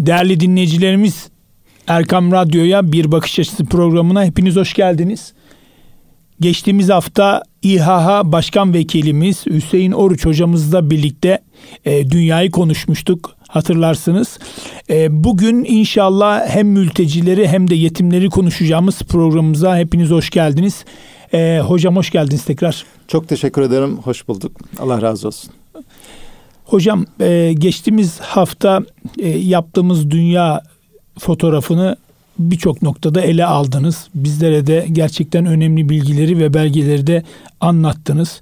Değerli dinleyicilerimiz Erkam Radyo'ya Bir Bakış Açısı programına hepiniz hoş geldiniz. Geçtiğimiz hafta İHH Başkan Vekilimiz Hüseyin Oruç hocamızla birlikte e, dünyayı konuşmuştuk hatırlarsınız. E, bugün inşallah hem mültecileri hem de yetimleri konuşacağımız programımıza hepiniz hoş geldiniz. E, hocam hoş geldiniz tekrar. Çok teşekkür ederim. Hoş bulduk. Allah razı olsun. Hocam e, geçtiğimiz hafta e, yaptığımız dünya fotoğrafını birçok noktada ele aldınız. Bizlere de gerçekten önemli bilgileri ve belgeleri de anlattınız.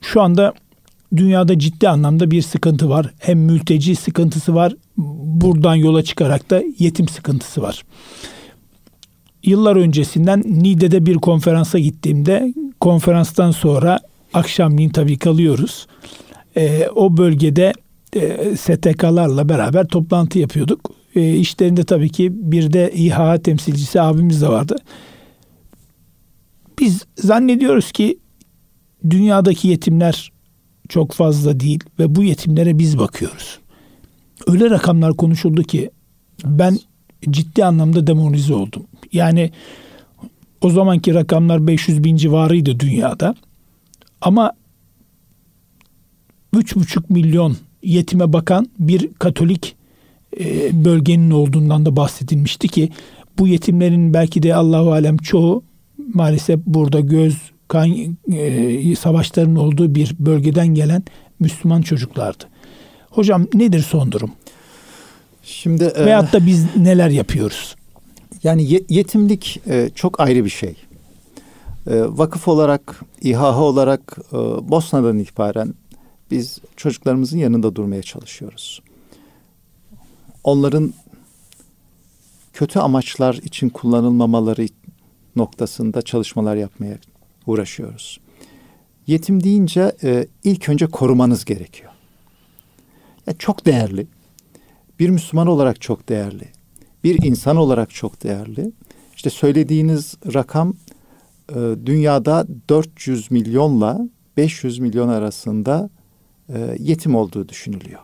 Şu anda dünyada ciddi anlamda bir sıkıntı var. Hem mülteci sıkıntısı var. Buradan yola çıkarak da yetim sıkıntısı var. Yıllar öncesinden Niğde'de bir konferansa gittiğimde konferanstan sonra akşamleyin tabii kalıyoruz. E, o bölgede e, STK'larla beraber toplantı yapıyorduk. E, işlerinde tabii ki bir de İHA temsilcisi abimiz de vardı. Biz zannediyoruz ki dünyadaki yetimler çok fazla değil ve bu yetimlere biz bakıyoruz. Öyle rakamlar konuşuldu ki ben ciddi anlamda demoralize oldum. Yani o zamanki rakamlar 500 bin civarıydı dünyada. Ama 3,5 milyon yetime bakan bir Katolik e, bölgenin olduğundan da bahsedilmişti ki bu yetimlerin belki de Allahu alem çoğu maalesef burada göz kan e, savaşların olduğu bir bölgeden gelen Müslüman çocuklardı. Hocam nedir son durum? Şimdi e, veyahut da biz neler yapıyoruz? Yani yetimlik e, çok ayrı bir şey. E, vakıf olarak, İHH olarak e, Bosna'dan itibaren biz çocuklarımızın yanında durmaya çalışıyoruz. Onların kötü amaçlar için kullanılmamaları noktasında çalışmalar yapmaya uğraşıyoruz. Yetim deyince e, ilk önce korumanız gerekiyor. Yani çok değerli. Bir Müslüman olarak çok değerli. Bir insan olarak çok değerli. İşte söylediğiniz rakam e, dünyada 400 milyonla 500 milyon arasında e, yetim olduğu düşünülüyor.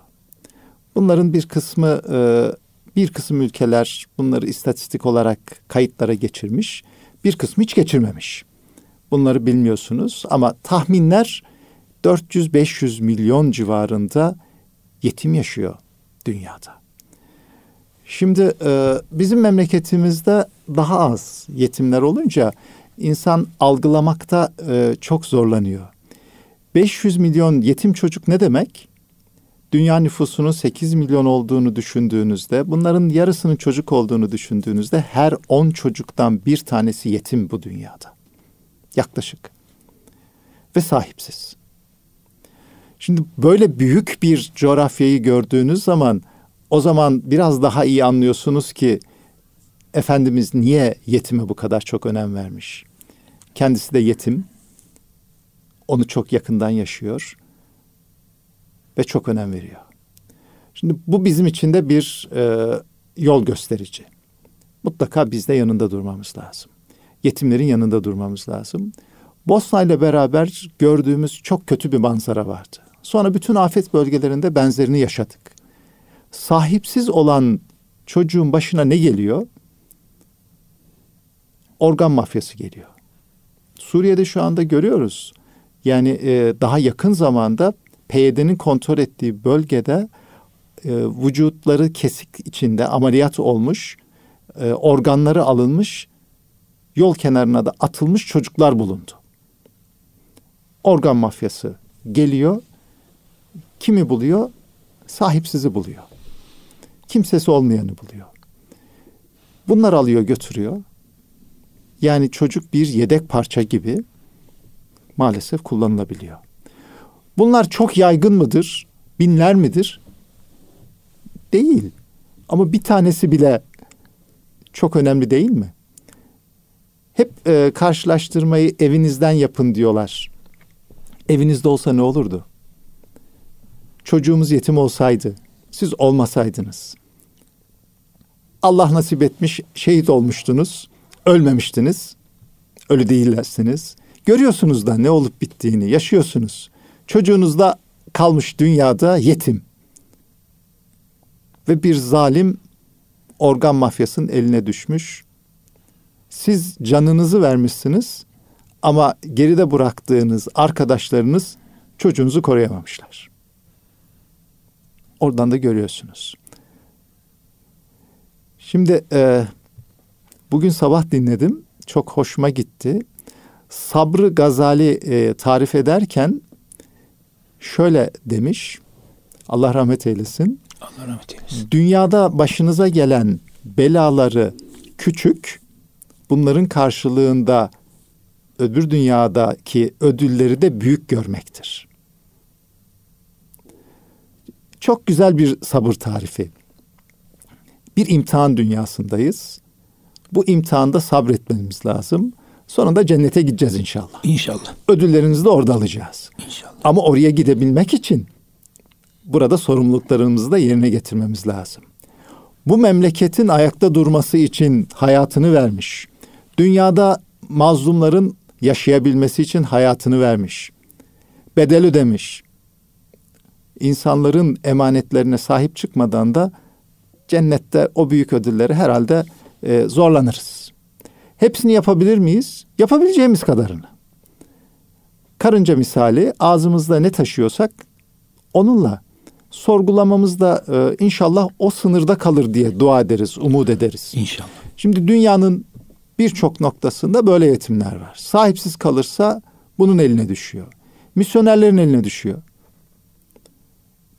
Bunların bir kısmı e, bir kısım ülkeler bunları istatistik olarak kayıtlara geçirmiş, bir kısmı hiç geçirmemiş. Bunları bilmiyorsunuz ama tahminler 400-500 milyon civarında yetim yaşıyor dünyada. Şimdi e, bizim memleketimizde daha az yetimler olunca insan algılamakta çok zorlanıyor. 500 milyon yetim çocuk ne demek? Dünya nüfusunun 8 milyon olduğunu düşündüğünüzde, bunların yarısının çocuk olduğunu düşündüğünüzde her 10 çocuktan bir tanesi yetim bu dünyada. Yaklaşık. Ve sahipsiz. Şimdi böyle büyük bir coğrafyayı gördüğünüz zaman o zaman biraz daha iyi anlıyorsunuz ki Efendimiz niye yetime bu kadar çok önem vermiş? Kendisi de yetim. Onu çok yakından yaşıyor ve çok önem veriyor. Şimdi bu bizim için de bir e, yol gösterici. Mutlaka biz de yanında durmamız lazım. Yetimlerin yanında durmamız lazım. Bosna ile beraber gördüğümüz çok kötü bir manzara vardı. Sonra bütün afet bölgelerinde benzerini yaşadık. Sahipsiz olan çocuğun başına ne geliyor? Organ mafyası geliyor. Suriye'de şu anda görüyoruz. Yani e, daha yakın zamanda PYD'nin kontrol ettiği bölgede e, vücutları kesik içinde ameliyat olmuş, e, organları alınmış, yol kenarına da atılmış çocuklar bulundu. Organ mafyası geliyor, kimi buluyor? Sahipsizi buluyor. Kimsesi olmayanı buluyor. Bunlar alıyor götürüyor. Yani çocuk bir yedek parça gibi maalesef kullanılabiliyor. Bunlar çok yaygın mıdır? Binler midir? Değil. Ama bir tanesi bile çok önemli değil mi? Hep e, karşılaştırmayı evinizden yapın diyorlar. Evinizde olsa ne olurdu? Çocuğumuz yetim olsaydı, siz olmasaydınız. Allah nasip etmiş, şehit olmuştunuz, ölmemiştiniz, ölü değillersiniz. Görüyorsunuz da ne olup bittiğini, yaşıyorsunuz. Çocuğunuz da kalmış dünyada yetim. ve bir zalim organ mafyasının eline düşmüş. Siz canınızı vermişsiniz ama geride bıraktığınız arkadaşlarınız çocuğunuzu koruyamamışlar. Oradan da görüyorsunuz. Şimdi e, bugün sabah dinledim. Çok hoşuma gitti. Sabrı Gazali e, tarif ederken şöyle demiş. Allah rahmet eylesin. Allah rahmet eylesin. Dünyada başınıza gelen belaları küçük, bunların karşılığında öbür dünyadaki ödülleri de büyük görmektir. Çok güzel bir sabır tarifi. Bir imtihan dünyasındayız. Bu imtihanda sabretmemiz lazım. Sonunda cennete gideceğiz inşallah. İnşallah. Ödüllerinizi de orada alacağız. İnşallah. Ama oraya gidebilmek için burada sorumluluklarımızı da yerine getirmemiz lazım. Bu memleketin ayakta durması için hayatını vermiş. Dünyada mazlumların yaşayabilmesi için hayatını vermiş. Bedel ödemiş. İnsanların emanetlerine sahip çıkmadan da cennette o büyük ödülleri herhalde e, zorlanırız. Hepsini yapabilir miyiz? Yapabileceğimiz kadarını. Karınca misali ağzımızda ne taşıyorsak onunla sorgulamamız da e, inşallah o sınırda kalır diye dua ederiz, umut ederiz. İnşallah. Şimdi dünyanın birçok noktasında böyle yetimler var. Sahipsiz kalırsa bunun eline düşüyor. Misyonerlerin eline düşüyor.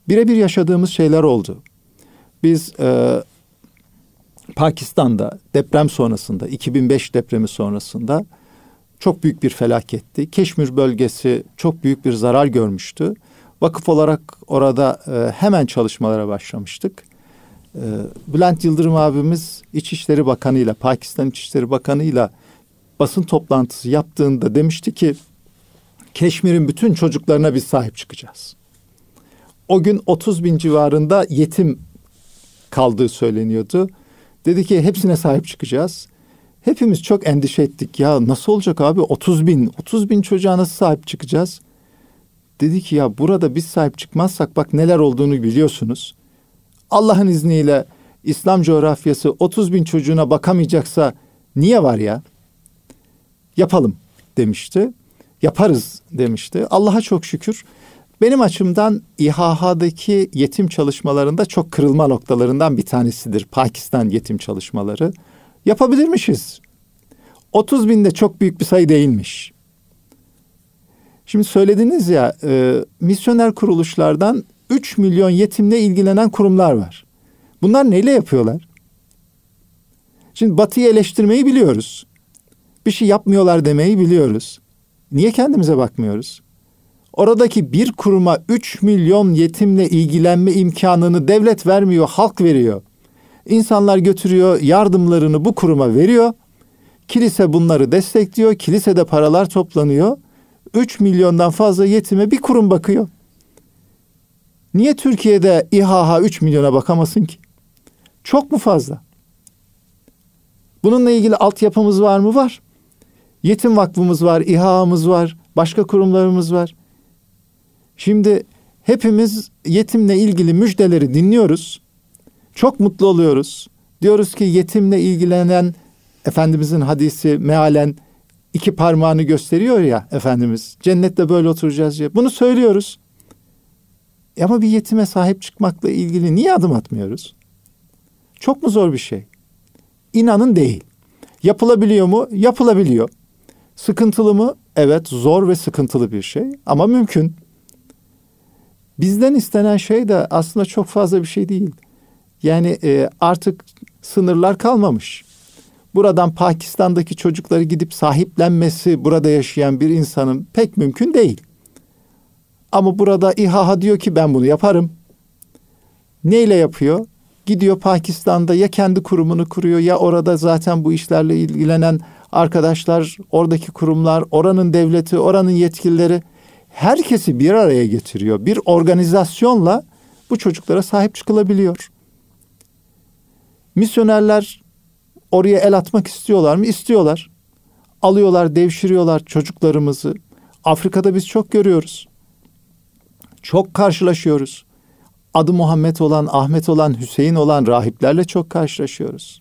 Birebir yaşadığımız şeyler oldu. Biz e, Pakistan'da deprem sonrasında 2005 depremi sonrasında çok büyük bir felaketti. Keşmir bölgesi çok büyük bir zarar görmüştü. Vakıf olarak orada e, hemen çalışmalara başlamıştık. E, Bülent Yıldırım abimiz İçişleri Bakanı ile Pakistan İçişleri Bakanı ile basın toplantısı yaptığında demişti ki Keşmir'in bütün çocuklarına biz sahip çıkacağız. O gün 30 bin civarında yetim kaldığı söyleniyordu. Dedi ki hepsine sahip çıkacağız. Hepimiz çok endişe ettik. Ya nasıl olacak abi 30 bin, 30 bin çocuğa nasıl sahip çıkacağız? Dedi ki ya burada biz sahip çıkmazsak bak neler olduğunu biliyorsunuz. Allah'ın izniyle İslam coğrafyası 30 bin çocuğuna bakamayacaksa niye var ya? Yapalım demişti. Yaparız demişti. Allah'a çok şükür. Benim açımdan İHH'daki yetim çalışmalarında çok kırılma noktalarından bir tanesidir. Pakistan yetim çalışmaları. Yapabilirmişiz. 30 bin de çok büyük bir sayı değilmiş. Şimdi söylediniz ya e, misyoner kuruluşlardan 3 milyon yetimle ilgilenen kurumlar var. Bunlar neyle yapıyorlar? Şimdi Batı'yı eleştirmeyi biliyoruz. Bir şey yapmıyorlar demeyi biliyoruz. Niye kendimize bakmıyoruz? Oradaki bir kuruma 3 milyon yetimle ilgilenme imkanını devlet vermiyor, halk veriyor. İnsanlar götürüyor, yardımlarını bu kuruma veriyor. Kilise bunları destekliyor. Kilisede paralar toplanıyor. 3 milyondan fazla yetime bir kurum bakıyor. Niye Türkiye'de İHH 3 milyona bakamasın ki? Çok mu fazla? Bununla ilgili altyapımız var mı? Var. Yetim Vakfımız var, İHA'mız var, başka kurumlarımız var. Şimdi hepimiz yetimle ilgili müjdeleri dinliyoruz. Çok mutlu oluyoruz. Diyoruz ki yetimle ilgilenen Efendimizin hadisi mealen iki parmağını gösteriyor ya Efendimiz. Cennette böyle oturacağız diye. Bunu söylüyoruz. E ama bir yetime sahip çıkmakla ilgili niye adım atmıyoruz? Çok mu zor bir şey? İnanın değil. Yapılabiliyor mu? Yapılabiliyor. Sıkıntılı mı? Evet zor ve sıkıntılı bir şey ama mümkün. Bizden istenen şey de aslında çok fazla bir şey değil. Yani e, artık sınırlar kalmamış. Buradan Pakistan'daki çocukları gidip sahiplenmesi burada yaşayan bir insanın pek mümkün değil. Ama burada İHA diyor ki ben bunu yaparım. Neyle yapıyor? Gidiyor Pakistan'da ya kendi kurumunu kuruyor ya orada zaten bu işlerle ilgilenen arkadaşlar, oradaki kurumlar, oranın devleti, oranın yetkilileri herkesi bir araya getiriyor. Bir organizasyonla bu çocuklara sahip çıkılabiliyor. Misyonerler oraya el atmak istiyorlar mı? İstiyorlar. Alıyorlar, devşiriyorlar çocuklarımızı. Afrika'da biz çok görüyoruz. Çok karşılaşıyoruz. adı Muhammed olan, Ahmet olan, Hüseyin olan rahiplerle çok karşılaşıyoruz.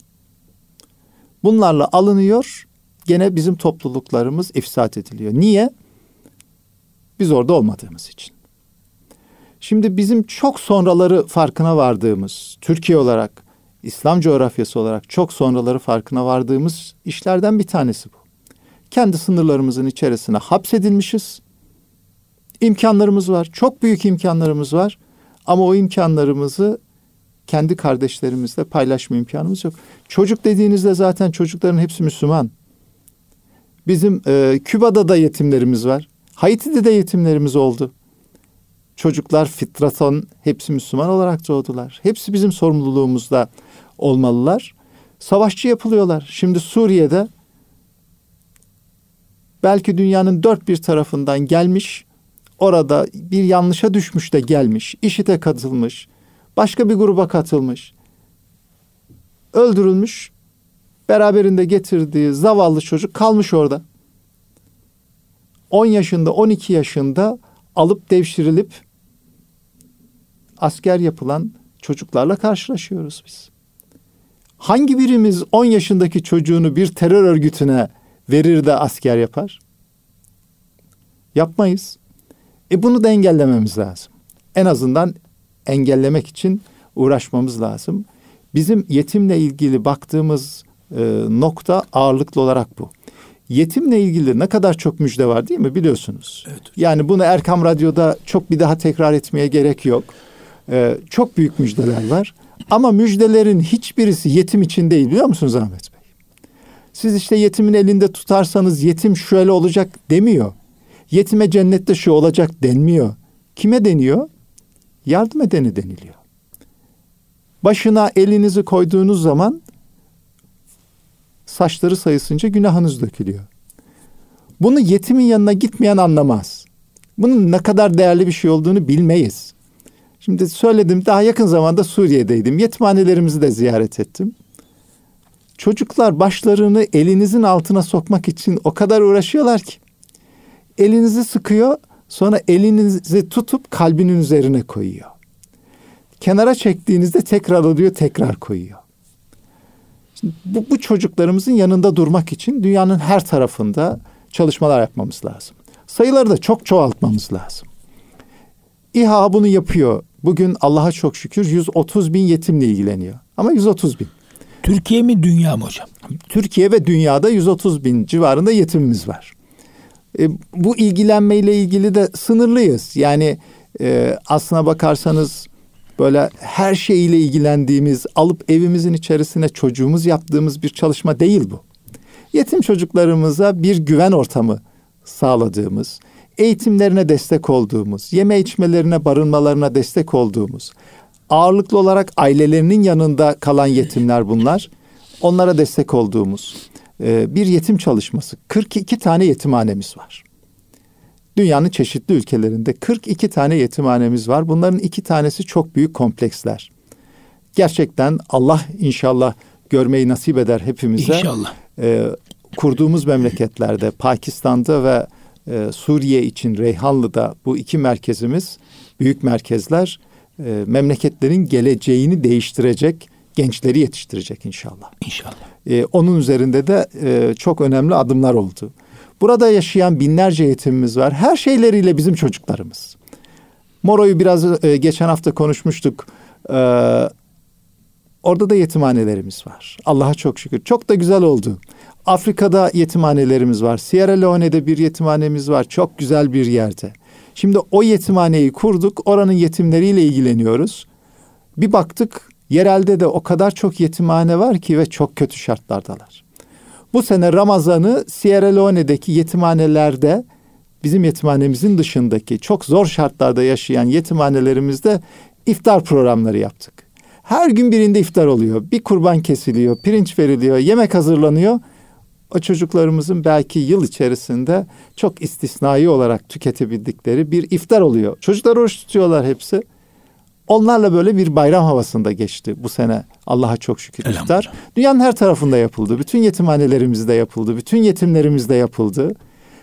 Bunlarla alınıyor, gene bizim topluluklarımız ifsat ediliyor. Niye? Biz orada olmadığımız için. Şimdi bizim çok sonraları farkına vardığımız, Türkiye olarak, İslam coğrafyası olarak çok sonraları farkına vardığımız işlerden bir tanesi bu. Kendi sınırlarımızın içerisine hapsedilmişiz. İmkanlarımız var, çok büyük imkanlarımız var. Ama o imkanlarımızı kendi kardeşlerimizle paylaşma imkanımız yok. Çocuk dediğinizde zaten çocukların hepsi Müslüman. Bizim e, Küba'da da yetimlerimiz var. Haiti'de de yetimlerimiz oldu. Çocuklar fitraton hepsi Müslüman olarak doğdular. Hepsi bizim sorumluluğumuzda olmalılar. Savaşçı yapılıyorlar. Şimdi Suriye'de belki dünyanın dört bir tarafından gelmiş, orada bir yanlışa düşmüş de gelmiş, işite katılmış, başka bir gruba katılmış, öldürülmüş, beraberinde getirdiği zavallı çocuk kalmış orada. 10 yaşında, 12 yaşında alıp devşirilip asker yapılan çocuklarla karşılaşıyoruz biz. Hangi birimiz 10 yaşındaki çocuğunu bir terör örgütüne verir de asker yapar? Yapmayız. E bunu da engellememiz lazım. En azından engellemek için uğraşmamız lazım. Bizim yetimle ilgili baktığımız e, nokta ağırlıklı olarak bu. Yetimle ilgili ne kadar çok müjde var değil mi biliyorsunuz? Evet. Yani bunu Erkam Radyo'da çok bir daha tekrar etmeye gerek yok. Ee, çok büyük müjdeler var. Ama müjdelerin hiçbirisi yetim için değil biliyor musunuz Ahmet Bey? Siz işte yetimin elinde tutarsanız yetim şöyle olacak demiyor. Yetime cennette şu olacak denmiyor. Kime deniyor? Yardım edeni deniliyor. Başına elinizi koyduğunuz zaman saçları sayısınca günahınız dökülüyor. Bunu yetimin yanına gitmeyen anlamaz. Bunun ne kadar değerli bir şey olduğunu bilmeyiz. Şimdi söyledim daha yakın zamanda Suriye'deydim. Yetimhanelerimizi de ziyaret ettim. Çocuklar başlarını elinizin altına sokmak için o kadar uğraşıyorlar ki. Elinizi sıkıyor, sonra elinizi tutup kalbinin üzerine koyuyor. Kenara çektiğinizde tekrar alıyor, tekrar koyuyor. Şimdi bu, bu çocuklarımızın yanında durmak için dünyanın her tarafında çalışmalar yapmamız lazım. Sayıları da çok çoğaltmamız lazım. İHA bunu yapıyor. Bugün Allah'a çok şükür 130 bin yetimle ilgileniyor. Ama 130 bin. Türkiye mi dünya mı hocam? Türkiye ve dünyada 130 bin civarında yetimimiz var. E, bu ilgilenmeyle ilgili de sınırlıyız. Yani e, aslına bakarsanız böyle her şeyiyle ilgilendiğimiz, alıp evimizin içerisine çocuğumuz yaptığımız bir çalışma değil bu. Yetim çocuklarımıza bir güven ortamı sağladığımız, eğitimlerine destek olduğumuz, yeme içmelerine, barınmalarına destek olduğumuz, ağırlıklı olarak ailelerinin yanında kalan yetimler bunlar. Onlara destek olduğumuz bir yetim çalışması. 42 tane yetimhanemiz var. Dünyanın çeşitli ülkelerinde 42 tane yetimhanemiz var. Bunların iki tanesi çok büyük kompleksler. Gerçekten Allah inşallah görmeyi nasip eder hepimize. İnşallah. E, kurduğumuz memleketlerde, Pakistan'da ve e, Suriye için Reyhanlı'da bu iki merkezimiz, büyük merkezler e, memleketlerin geleceğini değiştirecek gençleri yetiştirecek inşallah. İnşallah. E, onun üzerinde de e, çok önemli adımlar oldu. Burada yaşayan binlerce yetimimiz var. Her şeyleriyle bizim çocuklarımız. Moro'yu biraz e, geçen hafta konuşmuştuk. E, orada da yetimhanelerimiz var. Allah'a çok şükür. Çok da güzel oldu. Afrika'da yetimhanelerimiz var. Sierra Leone'de bir yetimhanemiz var. Çok güzel bir yerde. Şimdi o yetimhaneyi kurduk. Oranın yetimleriyle ilgileniyoruz. Bir baktık yerelde de o kadar çok yetimhane var ki ve çok kötü şartlardalar. Bu sene Ramazan'ı Sierra Leone'deki yetimhanelerde bizim yetimhanemizin dışındaki çok zor şartlarda yaşayan yetimhanelerimizde iftar programları yaptık. Her gün birinde iftar oluyor. Bir kurban kesiliyor, pirinç veriliyor, yemek hazırlanıyor o çocuklarımızın belki yıl içerisinde çok istisnai olarak tüketebildikleri bir iftar oluyor. Çocuklar oruç tutuyorlar hepsi. Onlarla böyle bir bayram havasında geçti bu sene. Allah'a çok şükür iftar. Dünyanın her tarafında yapıldı. Bütün yetimhanelerimizde yapıldı. Bütün yetimlerimizde yapıldı.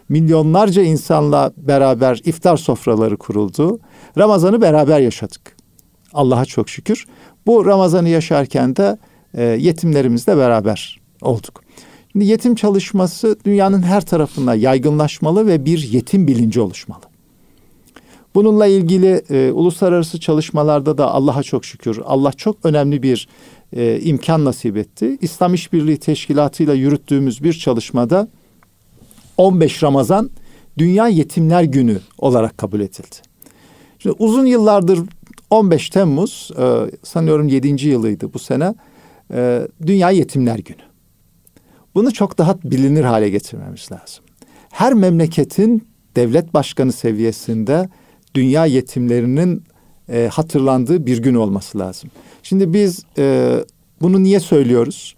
Milyonlarca insanla beraber iftar sofraları kuruldu. Ramazan'ı beraber yaşadık. Allah'a çok şükür. Bu Ramazan'ı yaşarken de e, yetimlerimizle beraber olduk. Şimdi yetim çalışması dünyanın her tarafında yaygınlaşmalı ve bir yetim bilinci oluşmalı. Bununla ilgili e, uluslararası çalışmalarda da Allah'a çok şükür Allah çok önemli bir e, imkan nasip etti. İslam İşbirliği Teşkilatı ile yürüttüğümüz bir çalışmada 15 Ramazan Dünya Yetimler Günü olarak kabul edildi. Şimdi uzun yıllardır 15 Temmuz e, sanıyorum 7. yılıydı bu sene e, Dünya Yetimler Günü. Bunu çok daha bilinir hale getirmemiz lazım. Her memleketin devlet başkanı seviyesinde dünya yetimlerinin e, hatırlandığı bir gün olması lazım. Şimdi biz e, bunu niye söylüyoruz?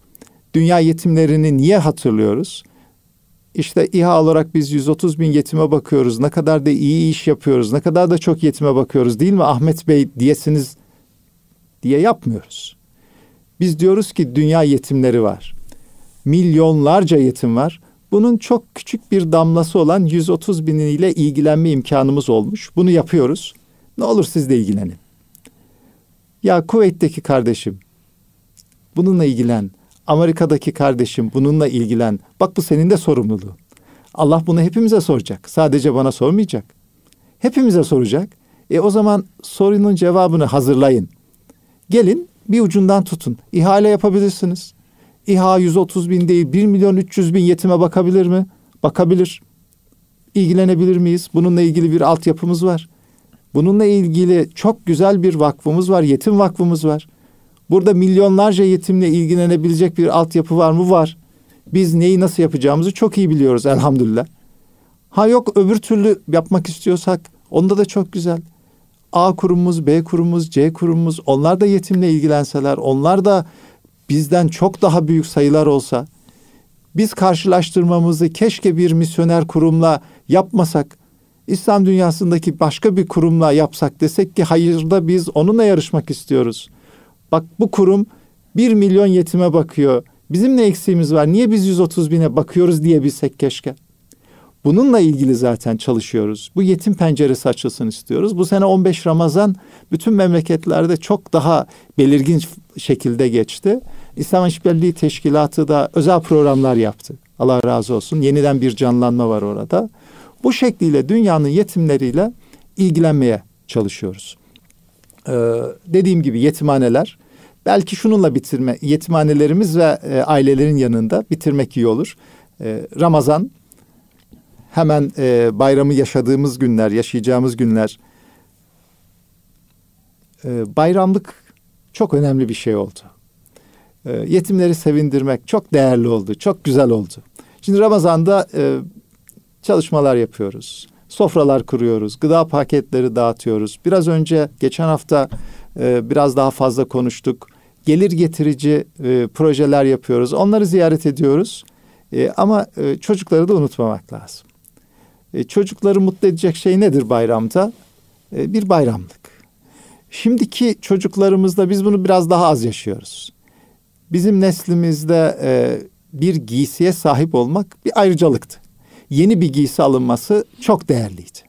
Dünya yetimlerini niye hatırlıyoruz? İşte İHA olarak biz 130 bin yetime bakıyoruz. Ne kadar da iyi iş yapıyoruz. Ne kadar da çok yetime bakıyoruz değil mi Ahmet Bey diyesiniz diye yapmıyoruz. Biz diyoruz ki dünya yetimleri var. Milyonlarca yetim var. Bunun çok küçük bir damlası olan 130 biniyle ilgilenme imkanımız olmuş. Bunu yapıyoruz. Ne olur siz de ilgilenin. Ya Kuveyt'teki kardeşim bununla ilgilen. Amerika'daki kardeşim bununla ilgilen. Bak bu senin de sorumluluğun. Allah bunu hepimize soracak. Sadece bana sormayacak. Hepimize soracak. E o zaman sorunun cevabını hazırlayın. Gelin bir ucundan tutun. İhale yapabilirsiniz. İHA 130 bin değil 1 milyon 300 bin yetime bakabilir mi? Bakabilir. İlgilenebilir miyiz? Bununla ilgili bir altyapımız var. Bununla ilgili çok güzel bir vakfımız var. Yetim vakfımız var. Burada milyonlarca yetimle ilgilenebilecek bir altyapı var mı? Var. Biz neyi nasıl yapacağımızı çok iyi biliyoruz elhamdülillah. Ha yok öbür türlü yapmak istiyorsak onda da çok güzel. A kurumumuz, B kurumumuz, C kurumumuz onlar da yetimle ilgilenseler, onlar da bizden çok daha büyük sayılar olsa biz karşılaştırmamızı keşke bir misyoner kurumla yapmasak, İslam dünyasındaki başka bir kurumla yapsak desek ki hayırda biz onunla yarışmak istiyoruz. Bak bu kurum bir milyon yetime bakıyor. Bizim ne eksiğimiz var? Niye biz 130 bine bakıyoruz diye bilsek keşke. Bununla ilgili zaten çalışıyoruz. Bu yetim penceresi açılsın istiyoruz. Bu sene 15 Ramazan bütün memleketlerde çok daha belirgin şekilde geçti. İslam İşbirliği Teşkilatı da özel programlar yaptı. Allah razı olsun. Yeniden bir canlanma var orada. Bu şekliyle dünyanın yetimleriyle ilgilenmeye çalışıyoruz. Ee, dediğim gibi yetimhaneler belki şununla bitirme yetimhanelerimiz ve e, ailelerin yanında bitirmek iyi olur. Ee, Ramazan hemen e, bayramı yaşadığımız günler, yaşayacağımız günler e, bayramlık çok önemli bir şey oldu. E, yetimleri sevindirmek çok değerli oldu, çok güzel oldu. Şimdi Ramazan'da e, çalışmalar yapıyoruz. Sofralar kuruyoruz, gıda paketleri dağıtıyoruz. Biraz önce geçen hafta e, biraz daha fazla konuştuk. Gelir getirici e, projeler yapıyoruz. Onları ziyaret ediyoruz. Ama çocukları da unutmamak lazım. Çocukları mutlu edecek şey nedir bayramda? Bir bayramlık. Şimdiki çocuklarımızda biz bunu biraz daha az yaşıyoruz. Bizim neslimizde e, bir giysiye sahip olmak bir ayrıcalıktı. Yeni bir giysi alınması çok değerliydi.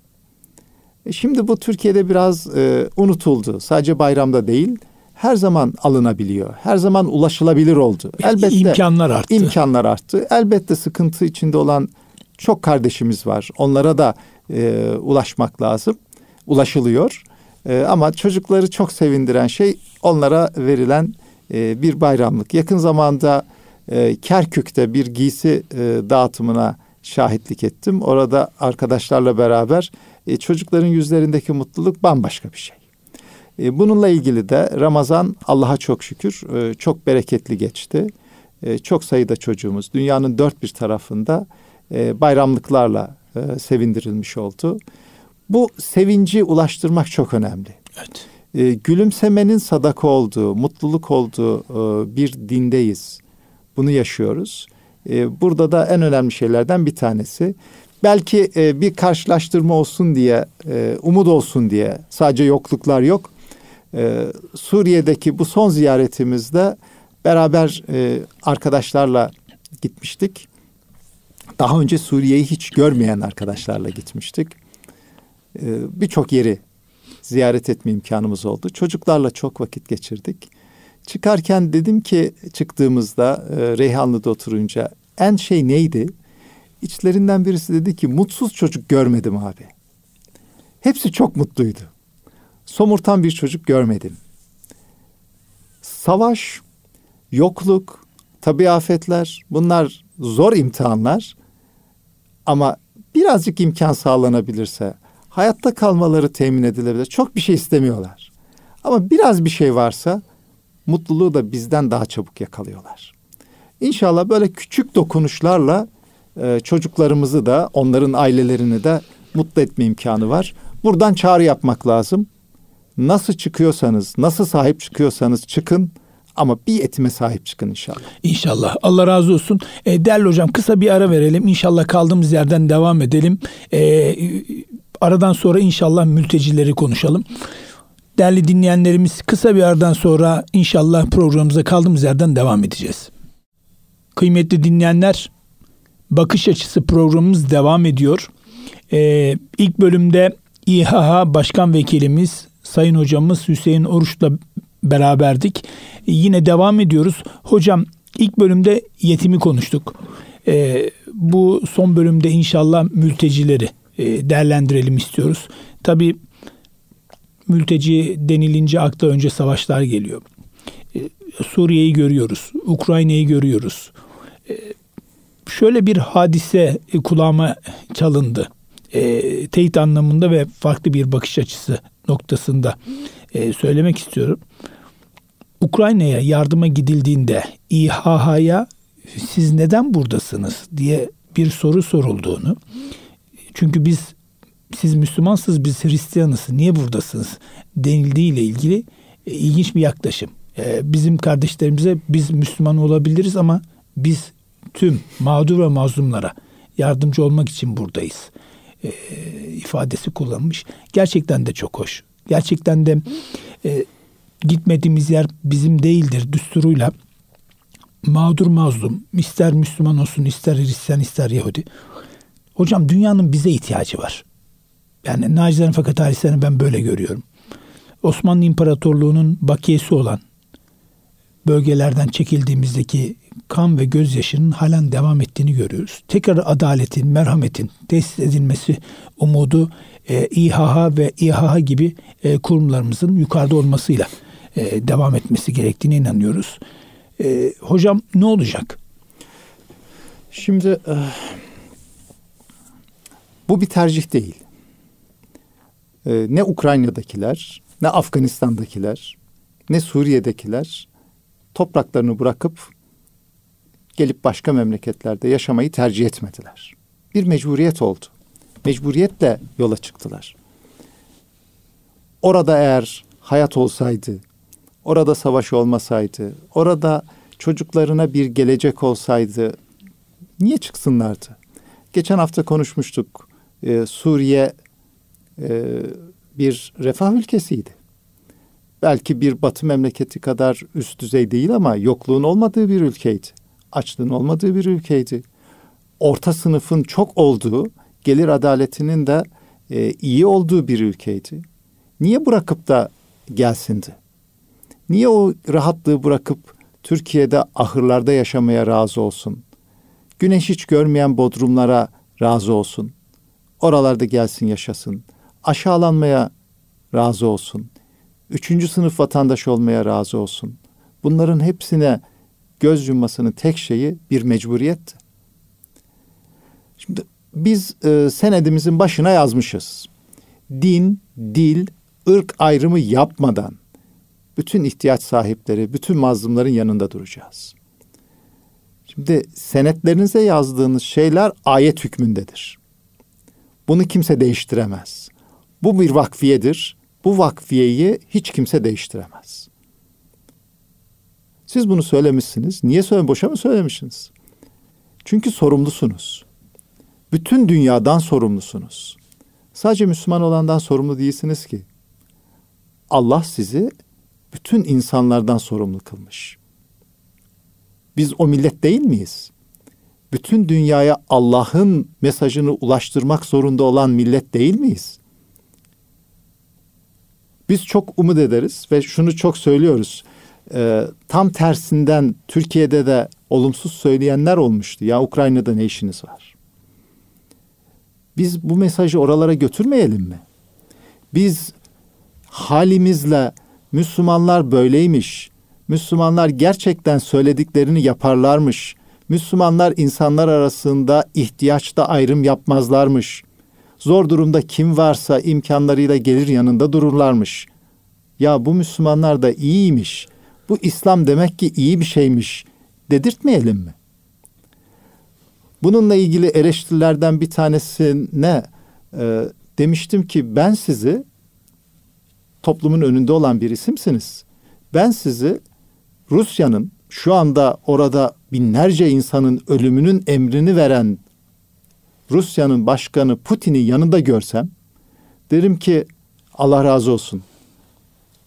E, şimdi bu Türkiye'de biraz e, unutuldu. Sadece bayramda değil, her zaman alınabiliyor. Her zaman ulaşılabilir oldu. Elbette imkanlar arttı. İmkanlar arttı. Elbette sıkıntı içinde olan çok kardeşimiz var. Onlara da e, ulaşmak lazım. Ulaşılıyor. E, ama çocukları çok sevindiren şey onlara verilen e, bir bayramlık. Yakın zamanda e, Kerkük'te bir giysi e, dağıtımına şahitlik ettim. Orada arkadaşlarla beraber çocukların yüzlerindeki mutluluk bambaşka bir şey. Bununla ilgili de Ramazan Allah'a çok şükür çok bereketli geçti. Çok sayıda çocuğumuz dünyanın dört bir tarafında bayramlıklarla sevindirilmiş oldu. Bu sevinci ulaştırmak çok önemli. Evet. E, gülümsemenin sadaka olduğu, mutluluk olduğu e, bir dindeyiz. Bunu yaşıyoruz. E, burada da en önemli şeylerden bir tanesi. Belki e, bir karşılaştırma olsun diye, e, umut olsun diye sadece yokluklar yok. E, Suriye'deki bu son ziyaretimizde beraber e, arkadaşlarla gitmiştik. Daha önce Suriye'yi hiç görmeyen arkadaşlarla gitmiştik. Ee, birçok yeri ziyaret etme imkanımız oldu. Çocuklarla çok vakit geçirdik. Çıkarken dedim ki çıktığımızda e, Reyhanlı'da oturunca en şey neydi? İçlerinden birisi dedi ki mutsuz çocuk görmedim abi. Hepsi çok mutluydu. Somurtan bir çocuk görmedim. Savaş, yokluk, tabi afetler bunlar zor imtihanlar. Ama birazcık imkan sağlanabilirse, hayatta kalmaları temin edilebilir. Çok bir şey istemiyorlar. Ama biraz bir şey varsa mutluluğu da bizden daha çabuk yakalıyorlar. İnşallah böyle küçük dokunuşlarla e, çocuklarımızı da onların ailelerini de mutlu etme imkanı var. Buradan çağrı yapmak lazım. Nasıl çıkıyorsanız, nasıl sahip çıkıyorsanız çıkın ama bir etime sahip çıkın inşallah. İnşallah. Allah razı olsun. E, değerli hocam kısa bir ara verelim. İnşallah kaldığımız yerden devam edelim. E, aradan sonra inşallah mültecileri konuşalım. Değerli dinleyenlerimiz kısa bir aradan sonra inşallah programımıza kaldığımız yerden devam edeceğiz. Kıymetli dinleyenler, Bakış Açısı programımız devam ediyor. Ee, ilk bölümde İHH Başkan Vekilimiz Sayın Hocamız Hüseyin Oruç'la beraberdik. Yine devam ediyoruz. Hocam ilk bölümde yetimi konuştuk. Ee, bu son bölümde inşallah mültecileri değerlendirelim istiyoruz. Tabii mülteci denilince akla önce savaşlar geliyor. Ee, Suriye'yi görüyoruz, Ukrayna'yı görüyoruz. Ee, şöyle bir hadise kulağıma çalındı. E, teyit anlamında ve farklı bir bakış açısı noktasında e, söylemek istiyorum. Ukrayna'ya yardıma gidildiğinde İHH'ya siz neden buradasınız diye bir soru sorulduğunu çünkü biz siz Müslümansınız biz Hristiyanız niye buradasınız denildiği ile ilgili e, ilginç bir yaklaşım. E, bizim kardeşlerimize biz Müslüman olabiliriz ama biz tüm mağdur ve mazlumlara yardımcı olmak için buradayız e, ifadesi kullanmış. Gerçekten de çok hoş. Gerçekten de e, gitmediğimiz yer bizim değildir düsturuyla mağdur mazlum ister Müslüman olsun ister Hristiyan ister Yahudi. Hocam dünyanın bize ihtiyacı var. Yani nacizane fakat halislerini ben böyle görüyorum. Osmanlı İmparatorluğu'nun bakiyesi olan bölgelerden çekildiğimizdeki kan ve gözyaşının halen devam ettiğini görüyoruz. Tekrar adaletin, merhametin tesis edilmesi umudu e, İHH ve İHH gibi e, kurumlarımızın yukarıda olmasıyla e, devam etmesi gerektiğine inanıyoruz. E, hocam ne olacak? Şimdi e, bu bir tercih değil. E, ne Ukrayna'dakiler, ne Afganistan'dakiler, ne Suriye'dekiler topraklarını bırakıp gelip başka memleketlerde yaşamayı tercih etmediler. Bir mecburiyet oldu. Mecburiyetle yola çıktılar. Orada eğer hayat olsaydı, orada savaş olmasaydı, orada çocuklarına bir gelecek olsaydı niye çıksınlardı? Geçen hafta konuşmuştuk. Ee, Suriye e, bir refah ülkesiydi. Belki bir batı memleketi kadar üst düzey değil ama yokluğun olmadığı bir ülkeydi. Açlığın olmadığı bir ülkeydi. Orta sınıfın çok olduğu, gelir adaletinin de e, iyi olduğu bir ülkeydi. Niye bırakıp da gelsindi? Niye o rahatlığı bırakıp Türkiye'de ahırlarda yaşamaya razı olsun? Güneş hiç görmeyen bodrumlara razı olsun. Oralarda gelsin yaşasın. Aşağılanmaya razı olsun. Üçüncü sınıf vatandaş olmaya razı olsun. Bunların hepsine göz yummasının tek şeyi bir mecburiyetti. Şimdi biz e, senedimizin başına yazmışız. Din, dil, ırk ayrımı yapmadan bütün ihtiyaç sahipleri, bütün mazlumların yanında duracağız. Şimdi senetlerinize yazdığınız şeyler ayet hükmündedir. Bunu kimse değiştiremez. Bu bir vakfiyedir. Bu vakfiyeyi hiç kimse değiştiremez. Siz bunu söylemişsiniz. Niye söyle boşa mı söylemişsiniz? Çünkü sorumlusunuz. Bütün dünyadan sorumlusunuz. Sadece Müslüman olandan sorumlu değilsiniz ki. Allah sizi bütün insanlardan sorumlu kılmış. Biz o millet değil miyiz? Bütün dünyaya Allah'ın mesajını ulaştırmak zorunda olan millet değil miyiz? Biz çok umut ederiz ve şunu çok söylüyoruz. Ee, tam tersinden Türkiye'de de olumsuz söyleyenler olmuştu. Ya Ukrayna'da ne işiniz var? Biz bu mesajı oralara götürmeyelim mi? Biz halimizle Müslümanlar böyleymiş. Müslümanlar gerçekten söylediklerini yaparlarmış. Müslümanlar insanlar arasında ihtiyaçta ayrım yapmazlarmış. Zor durumda kim varsa imkanlarıyla gelir yanında dururlarmış. Ya bu Müslümanlar da iyiymiş. Bu İslam demek ki iyi bir şeymiş dedirtmeyelim mi? Bununla ilgili eleştirilerden bir tanesi ne? E, demiştim ki ben sizi toplumun önünde olan bir isimsiniz. Ben sizi Rusya'nın şu anda orada binlerce insanın ölümünün emrini veren Rusya'nın başkanı Putin'i yanında görsem derim ki Allah razı olsun.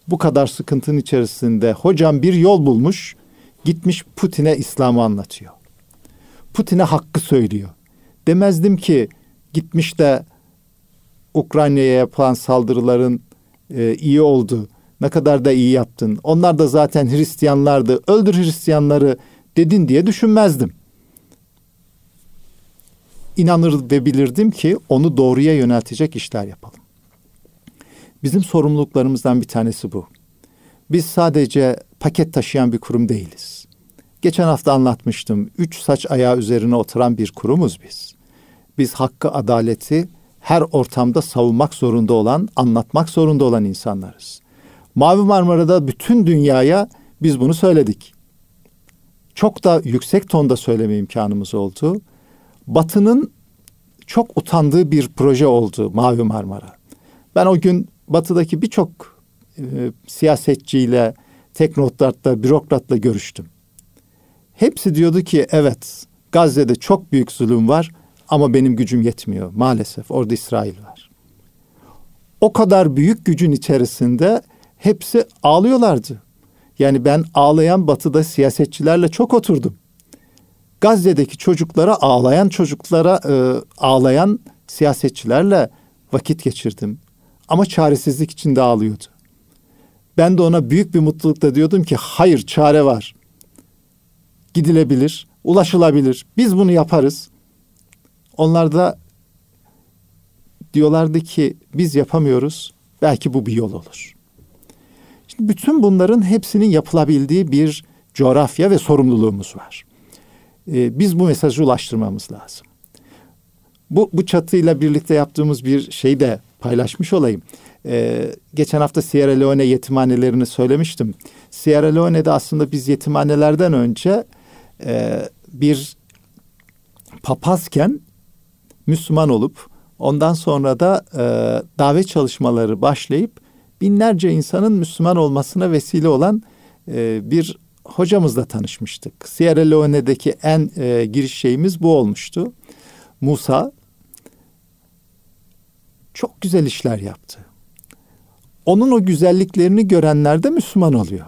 Bu kadar sıkıntının içerisinde hocam bir yol bulmuş, gitmiş Putin'e İslam'ı anlatıyor. Putin'e hakkı söylüyor. Demezdim ki gitmiş de Ukrayna'ya yapılan saldırıların e, iyi oldu. Ne kadar da iyi yaptın. Onlar da zaten Hristiyanlardı. Öldür Hristiyanları dedin diye düşünmezdim. İnanır ve bilirdim ki onu doğruya yöneltecek işler yapalım. Bizim sorumluluklarımızdan bir tanesi bu. Biz sadece paket taşıyan bir kurum değiliz. Geçen hafta anlatmıştım. Üç saç ayağı üzerine oturan bir kurumuz biz. Biz hakkı, adaleti her ortamda savunmak zorunda olan, anlatmak zorunda olan insanlarız. Mavi Marmara'da bütün dünyaya biz bunu söyledik. Çok da yüksek tonda söyleme imkanımız oldu. Batı'nın çok utandığı bir proje oldu Mavi Marmara. Ben o gün Batı'daki birçok e, siyasetçiyle, teknokratla, bürokratla görüştüm. Hepsi diyordu ki evet Gazze'de çok büyük zulüm var ama benim gücüm yetmiyor maalesef. Orada İsrail var. O kadar büyük gücün içerisinde hepsi ağlıyorlardı. Yani ben ağlayan batıda siyasetçilerle çok oturdum. Gazze'deki çocuklara ağlayan çocuklara e, ağlayan siyasetçilerle vakit geçirdim. Ama çaresizlik içinde ağlıyordu. Ben de ona büyük bir mutlulukla diyordum ki hayır çare var. Gidilebilir, ulaşılabilir. Biz bunu yaparız. Onlar da diyorlardı ki biz yapamıyoruz. Belki bu bir yol olur. Bütün bunların hepsinin yapılabildiği bir coğrafya ve sorumluluğumuz var. Ee, biz bu mesajı ulaştırmamız lazım. Bu, bu çatıyla birlikte yaptığımız bir şey de paylaşmış olayım. Ee, geçen hafta Sierra Leone yetimhanelerini söylemiştim. Sierra Leone'de aslında biz yetimhanelerden önce e, bir papazken Müslüman olup ondan sonra da e, davet çalışmaları başlayıp binlerce insanın Müslüman olmasına vesile olan e, bir hocamızla tanışmıştık. Sierra Leone'deki en e, giriş şeyimiz bu olmuştu. Musa çok güzel işler yaptı. Onun o güzelliklerini görenler de Müslüman oluyor.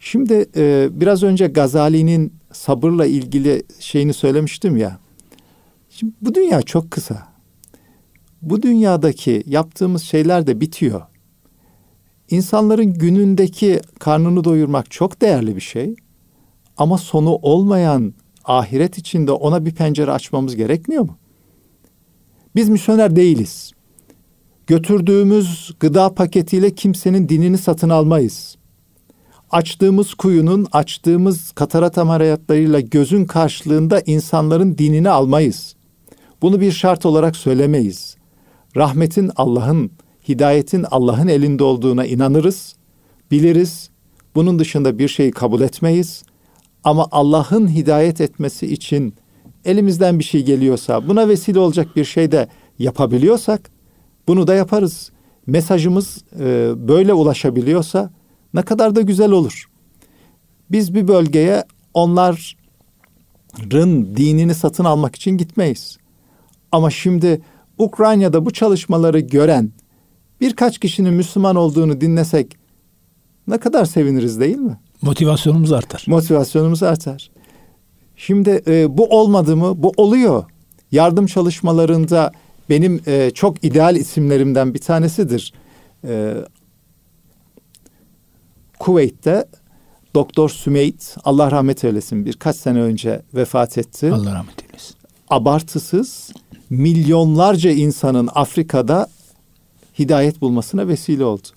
Şimdi e, biraz önce Gazali'nin sabırla ilgili şeyini söylemiştim ya. Şimdi bu dünya çok kısa. Bu dünyadaki yaptığımız şeyler de bitiyor. İnsanların günündeki karnını doyurmak çok değerli bir şey. Ama sonu olmayan ahiret içinde ona bir pencere açmamız gerekmiyor mu? Biz misyoner değiliz. Götürdüğümüz gıda paketiyle kimsenin dinini satın almayız. Açtığımız kuyunun, açtığımız katarat ameliyatlarıyla gözün karşılığında insanların dinini almayız. Bunu bir şart olarak söylemeyiz. Rahmetin Allah'ın, hidayetin Allah'ın elinde olduğuna inanırız, biliriz. Bunun dışında bir şeyi kabul etmeyiz. Ama Allah'ın hidayet etmesi için elimizden bir şey geliyorsa, buna vesile olacak bir şey de yapabiliyorsak bunu da yaparız. Mesajımız e, böyle ulaşabiliyorsa ne kadar da güzel olur. Biz bir bölgeye onların dinini satın almak için gitmeyiz. Ama şimdi Ukrayna'da bu çalışmaları gören birkaç kişinin Müslüman olduğunu dinlesek ne kadar seviniriz değil mi? Motivasyonumuz artar. Motivasyonumuz artar. Şimdi e, bu olmadı mı? Bu oluyor. Yardım çalışmalarında benim e, çok ideal isimlerimden bir tanesidir. e, Kuveyt'te Doktor Sümeyt Allah rahmet eylesin birkaç sene önce vefat etti. Allah rahmet eylesin. Abartısız milyonlarca insanın Afrika'da hidayet bulmasına vesile oldu.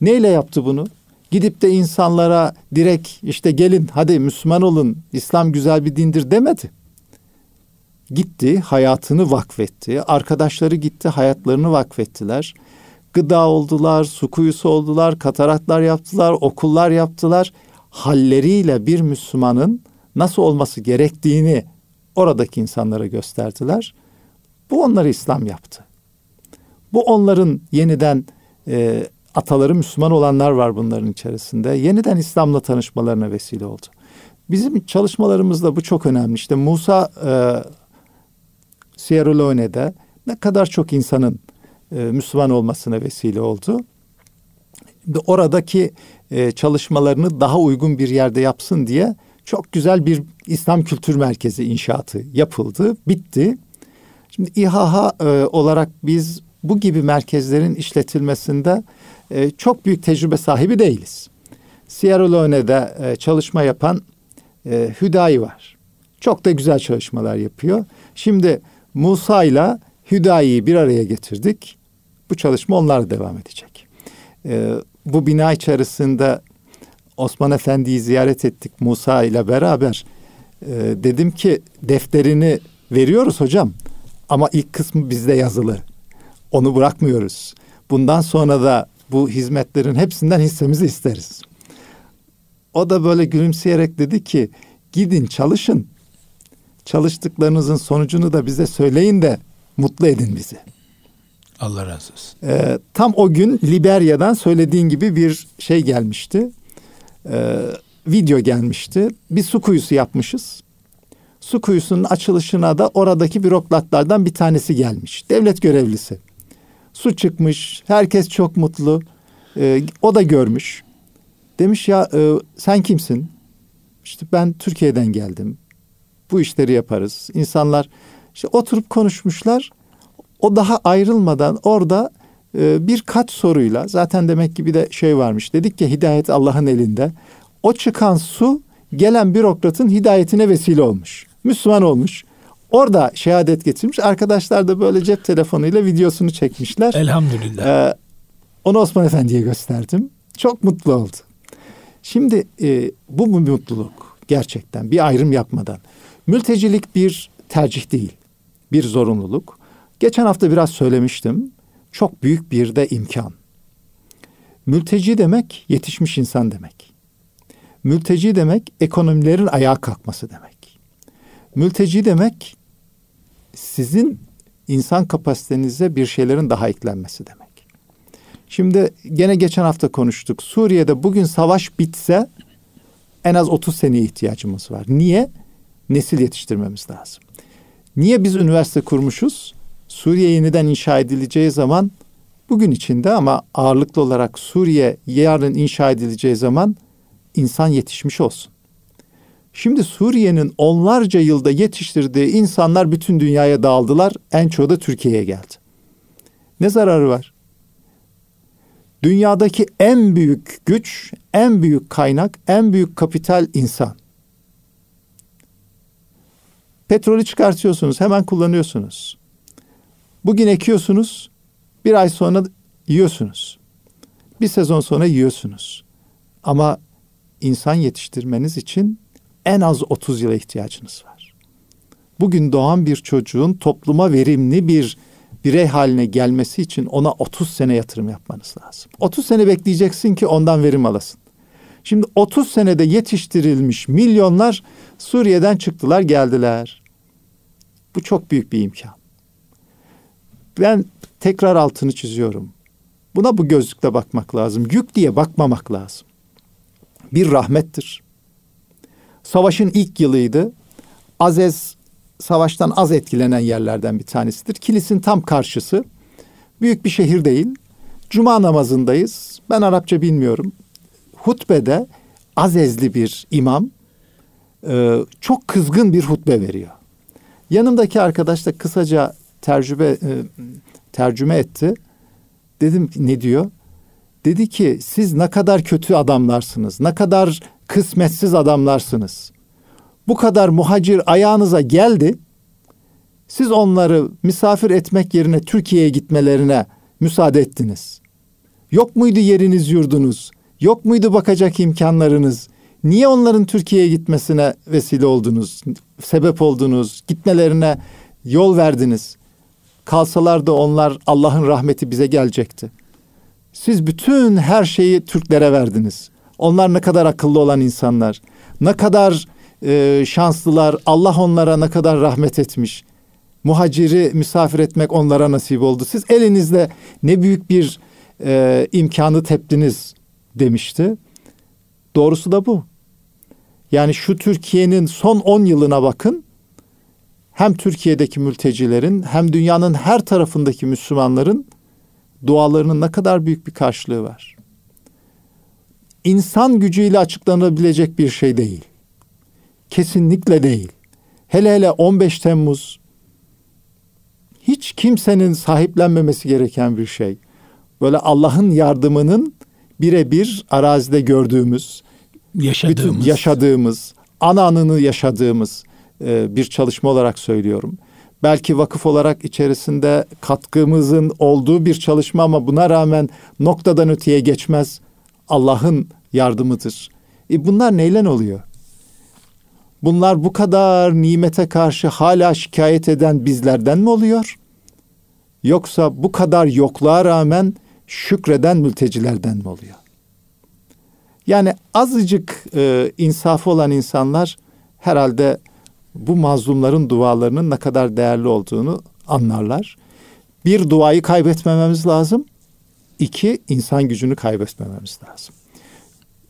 Neyle yaptı bunu? Gidip de insanlara direkt işte gelin hadi Müslüman olun İslam güzel bir dindir demedi. Gitti hayatını vakfetti. Arkadaşları gitti hayatlarını vakfettiler. Gıda oldular, su kuyusu oldular, kataraklar yaptılar, okullar yaptılar. Halleriyle bir Müslümanın nasıl olması gerektiğini oradaki insanlara gösterdiler. Bu onları İslam yaptı. Bu onların yeniden e, ataları Müslüman olanlar var bunların içerisinde. Yeniden İslam'la tanışmalarına vesile oldu. Bizim çalışmalarımızda bu çok önemli. İşte Musa e, Sierra Leone'de ne kadar çok insanın e, Müslüman olmasına vesile oldu. Oradaki e, çalışmalarını daha uygun bir yerde yapsın diye çok güzel bir İslam Kültür Merkezi inşaatı yapıldı, bitti. Şimdi İHA e, olarak biz bu gibi merkezlerin işletilmesinde e, çok büyük tecrübe sahibi değiliz. Sierra Leone'de e, çalışma yapan e, Hüdayi var. Çok da güzel çalışmalar yapıyor. Şimdi Musa ile Hüdayi'yi bir araya getirdik. Bu çalışma onlarla devam edecek. E, bu bina içerisinde Osman Efendi'yi ziyaret ettik Musa ile beraber. E, dedim ki defterini veriyoruz hocam ama ilk kısmı bizde yazılı. Onu bırakmıyoruz. Bundan sonra da bu hizmetlerin hepsinden hissemizi isteriz. O da böyle gülümseyerek dedi ki gidin çalışın. Çalıştıklarınızın sonucunu da bize söyleyin de mutlu edin bizi. Allah razı olsun. Ee, tam o gün Liberya'dan söylediğin gibi bir şey gelmişti. Ee, video gelmişti. Bir su kuyusu yapmışız. Su kuyusunun açılışına da oradaki bürokratlardan bir tanesi gelmiş. Devlet görevlisi. Su çıkmış. Herkes çok mutlu. Ee, o da görmüş. Demiş ya e, sen kimsin? İşte ben Türkiye'den geldim. Bu işleri yaparız. İnsanlar işte oturup konuşmuşlar. O daha ayrılmadan orada e, birkaç soruyla zaten demek ki bir de şey varmış. Dedik ki hidayet Allah'ın elinde. O çıkan su gelen bürokratın hidayetine vesile olmuş. Müslüman olmuş. Orada şehadet getirmiş. Arkadaşlar da böyle cep telefonuyla videosunu çekmişler. Elhamdülillah. Ee, onu Osman Efendi'ye gösterdim. Çok mutlu oldu. Şimdi e, bu mu mutluluk gerçekten bir ayrım yapmadan. Mültecilik bir tercih değil, bir zorunluluk. Geçen hafta biraz söylemiştim. Çok büyük bir de imkan. Mülteci demek yetişmiş insan demek. Mülteci demek ekonomilerin ayağa kalkması demek. Mülteci demek sizin insan kapasitenize bir şeylerin daha eklenmesi demek. Şimdi gene geçen hafta konuştuk. Suriye'de bugün savaş bitse en az 30 seneye ihtiyacımız var. Niye? Nesil yetiştirmemiz lazım. Niye biz üniversite kurmuşuz? Suriye yeniden inşa edileceği zaman bugün içinde ama ağırlıklı olarak Suriye yarın inşa edileceği zaman insan yetişmiş olsun. Şimdi Suriye'nin onlarca yılda yetiştirdiği insanlar bütün dünyaya dağıldılar. En çoğu da Türkiye'ye geldi. Ne zararı var? Dünyadaki en büyük güç, en büyük kaynak, en büyük kapital insan. Petrolü çıkartıyorsunuz, hemen kullanıyorsunuz. Bugün ekiyorsunuz, bir ay sonra yiyorsunuz. Bir sezon sonra yiyorsunuz. Ama insan yetiştirmeniz için en az 30 yıla ihtiyacınız var. Bugün doğan bir çocuğun topluma verimli bir birey haline gelmesi için ona 30 sene yatırım yapmanız lazım. 30 sene bekleyeceksin ki ondan verim alasın. Şimdi 30 senede yetiştirilmiş milyonlar Suriye'den çıktılar geldiler. Bu çok büyük bir imkan. Ben tekrar altını çiziyorum. Buna bu gözlükle bakmak lazım. Yük diye bakmamak lazım. Bir rahmettir. Savaşın ilk yılıydı. Azez savaştan az etkilenen yerlerden bir tanesidir. Kilis'in tam karşısı. Büyük bir şehir değil. Cuma namazındayız. Ben Arapça bilmiyorum. Hutbede Azezli bir imam e, çok kızgın bir hutbe veriyor. Yanımdaki arkadaş da kısaca tercüme e, tercüme etti. Dedim ne diyor? Dedi ki siz ne kadar kötü adamlarsınız. Ne kadar kısmetsiz adamlarsınız. Bu kadar muhacir ayağınıza geldi. Siz onları misafir etmek yerine Türkiye'ye gitmelerine müsaade ettiniz. Yok muydu yeriniz yurdunuz? Yok muydu bakacak imkanlarınız? Niye onların Türkiye'ye gitmesine vesile oldunuz? Sebep oldunuz? Gitmelerine yol verdiniz. Kalsalar da onlar Allah'ın rahmeti bize gelecekti. Siz bütün her şeyi Türklere verdiniz. Onlar ne kadar akıllı olan insanlar. Ne kadar e, şanslılar. Allah onlara ne kadar rahmet etmiş. Muhaciri misafir etmek onlara nasip oldu. Siz elinizde ne büyük bir e, imkanı teptiniz demişti. Doğrusu da bu. Yani şu Türkiye'nin son 10 yılına bakın. Hem Türkiye'deki mültecilerin hem dünyanın her tarafındaki Müslümanların dualarının ne kadar büyük bir karşılığı var. İnsan gücüyle açıklanabilecek bir şey değil. Kesinlikle değil. Hele hele 15 Temmuz hiç kimsenin sahiplenmemesi gereken bir şey. Böyle Allah'ın yardımının birebir arazide gördüğümüz, yaşadığımız, bütün yaşadığımız, ananını yaşadığımız e, bir çalışma olarak söylüyorum. Belki vakıf olarak içerisinde katkımızın olduğu bir çalışma ama buna rağmen noktadan öteye geçmez. Allah'ın yardımıdır. E bunlar neyle oluyor? Bunlar bu kadar nimete karşı hala şikayet eden bizlerden mi oluyor? Yoksa bu kadar yokluğa rağmen şükreden mültecilerden mi oluyor? Yani azıcık e, insafı olan insanlar herhalde bu mazlumların dualarının ne kadar değerli olduğunu anlarlar. Bir duayı kaybetmememiz lazım. İki, insan gücünü kaybetmememiz lazım.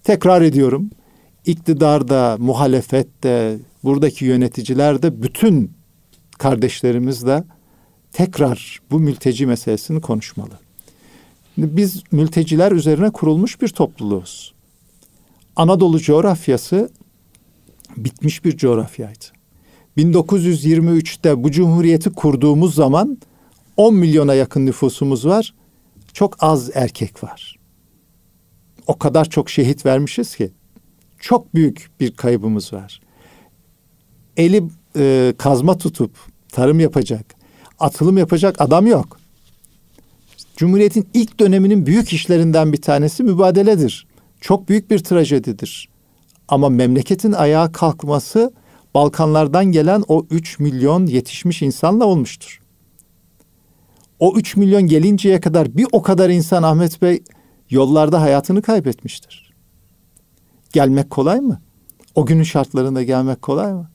Tekrar ediyorum. İktidarda, muhalefette, buradaki yöneticiler de bütün kardeşlerimiz de tekrar bu mülteci meselesini konuşmalı. Biz mülteciler üzerine kurulmuş bir topluluğuz. Anadolu coğrafyası bitmiş bir coğrafyaydı. 1923'te bu cumhuriyeti kurduğumuz zaman 10 milyona yakın nüfusumuz var. Çok az erkek var. O kadar çok şehit vermişiz ki çok büyük bir kaybımız var. Eli e, kazma tutup tarım yapacak, atılım yapacak adam yok. Cumhuriyetin ilk döneminin büyük işlerinden bir tanesi mübadeledir. Çok büyük bir trajedidir. Ama memleketin ayağa kalkması Balkanlardan gelen o 3 milyon yetişmiş insanla olmuştur. O 3 milyon gelinceye kadar bir o kadar insan Ahmet Bey yollarda hayatını kaybetmiştir. Gelmek kolay mı? O günün şartlarında gelmek kolay mı?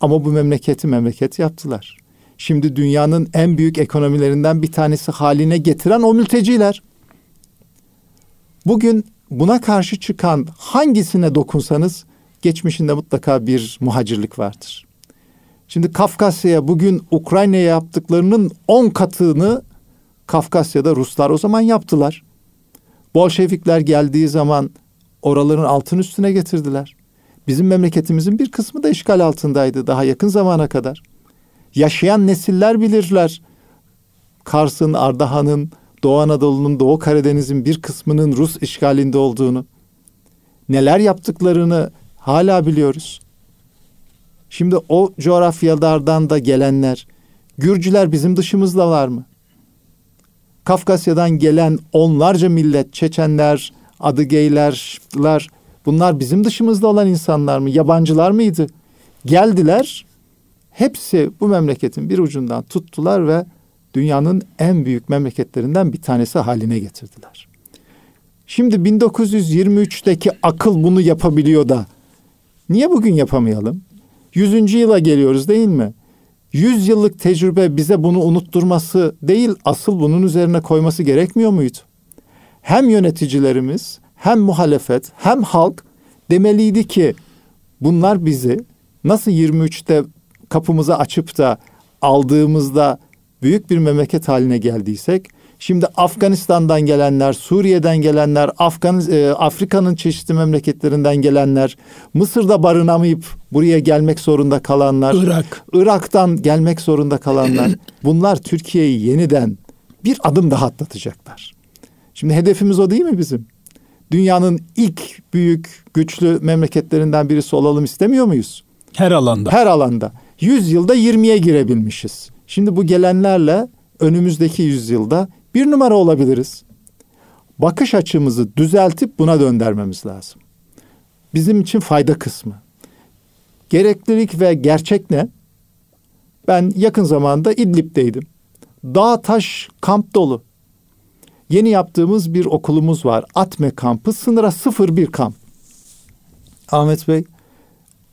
Ama bu memleketi memleket yaptılar. Şimdi dünyanın en büyük ekonomilerinden bir tanesi haline getiren o mülteciler. Bugün buna karşı çıkan hangisine dokunsanız geçmişinde mutlaka bir muhacirlik vardır. Şimdi Kafkasya'ya bugün Ukrayna'ya yaptıklarının on katını Kafkasya'da Ruslar o zaman yaptılar. Bolşevikler geldiği zaman oraların altın üstüne getirdiler. Bizim memleketimizin bir kısmı da işgal altındaydı daha yakın zamana kadar. Yaşayan nesiller bilirler. Kars'ın, Ardahan'ın, Doğu Anadolu'nun, Doğu Karadeniz'in bir kısmının Rus işgalinde olduğunu, neler yaptıklarını hala biliyoruz. Şimdi o coğrafyalardan da gelenler, Gürcüler bizim dışımızda var mı? Kafkasya'dan gelen onlarca millet, Çeçenler, Adıgeylerler, bunlar bizim dışımızda olan insanlar mı? Yabancılar mıydı? Geldiler, hepsi bu memleketin bir ucundan tuttular ve dünyanın en büyük memleketlerinden bir tanesi haline getirdiler. Şimdi 1923'teki akıl bunu yapabiliyor da niye bugün yapamayalım? Yüzüncü yıla geliyoruz değil mi? Yüz yıllık tecrübe bize bunu unutturması değil, asıl bunun üzerine koyması gerekmiyor muydu? Hem yöneticilerimiz, hem muhalefet, hem halk demeliydi ki bunlar bizi nasıl 23'te kapımızı açıp da aldığımızda büyük bir memleket haline geldiysek şimdi Afganistan'dan gelenler, Suriye'den gelenler, Afgan e, Afrika'nın çeşitli memleketlerinden gelenler, Mısır'da barınamayıp buraya gelmek zorunda kalanlar, Irak, Irak'tan gelmek zorunda kalanlar bunlar Türkiye'yi yeniden bir adım daha atlatacaklar. Şimdi hedefimiz o değil mi bizim? Dünyanın ilk büyük, güçlü memleketlerinden birisi olalım istemiyor muyuz? Her alanda. Her alanda. 100 yılda 20'ye girebilmişiz. Şimdi bu gelenlerle önümüzdeki yüzyılda bir numara olabiliriz. Bakış açımızı düzeltip buna döndürmemiz lazım. Bizim için fayda kısmı. Gereklilik ve gerçek ne? Ben yakın zamanda İdlib'deydim. Dağ taş kamp dolu. Yeni yaptığımız bir okulumuz var. Atme kampı sınıra sıfır bir kamp. Ahmet Bey,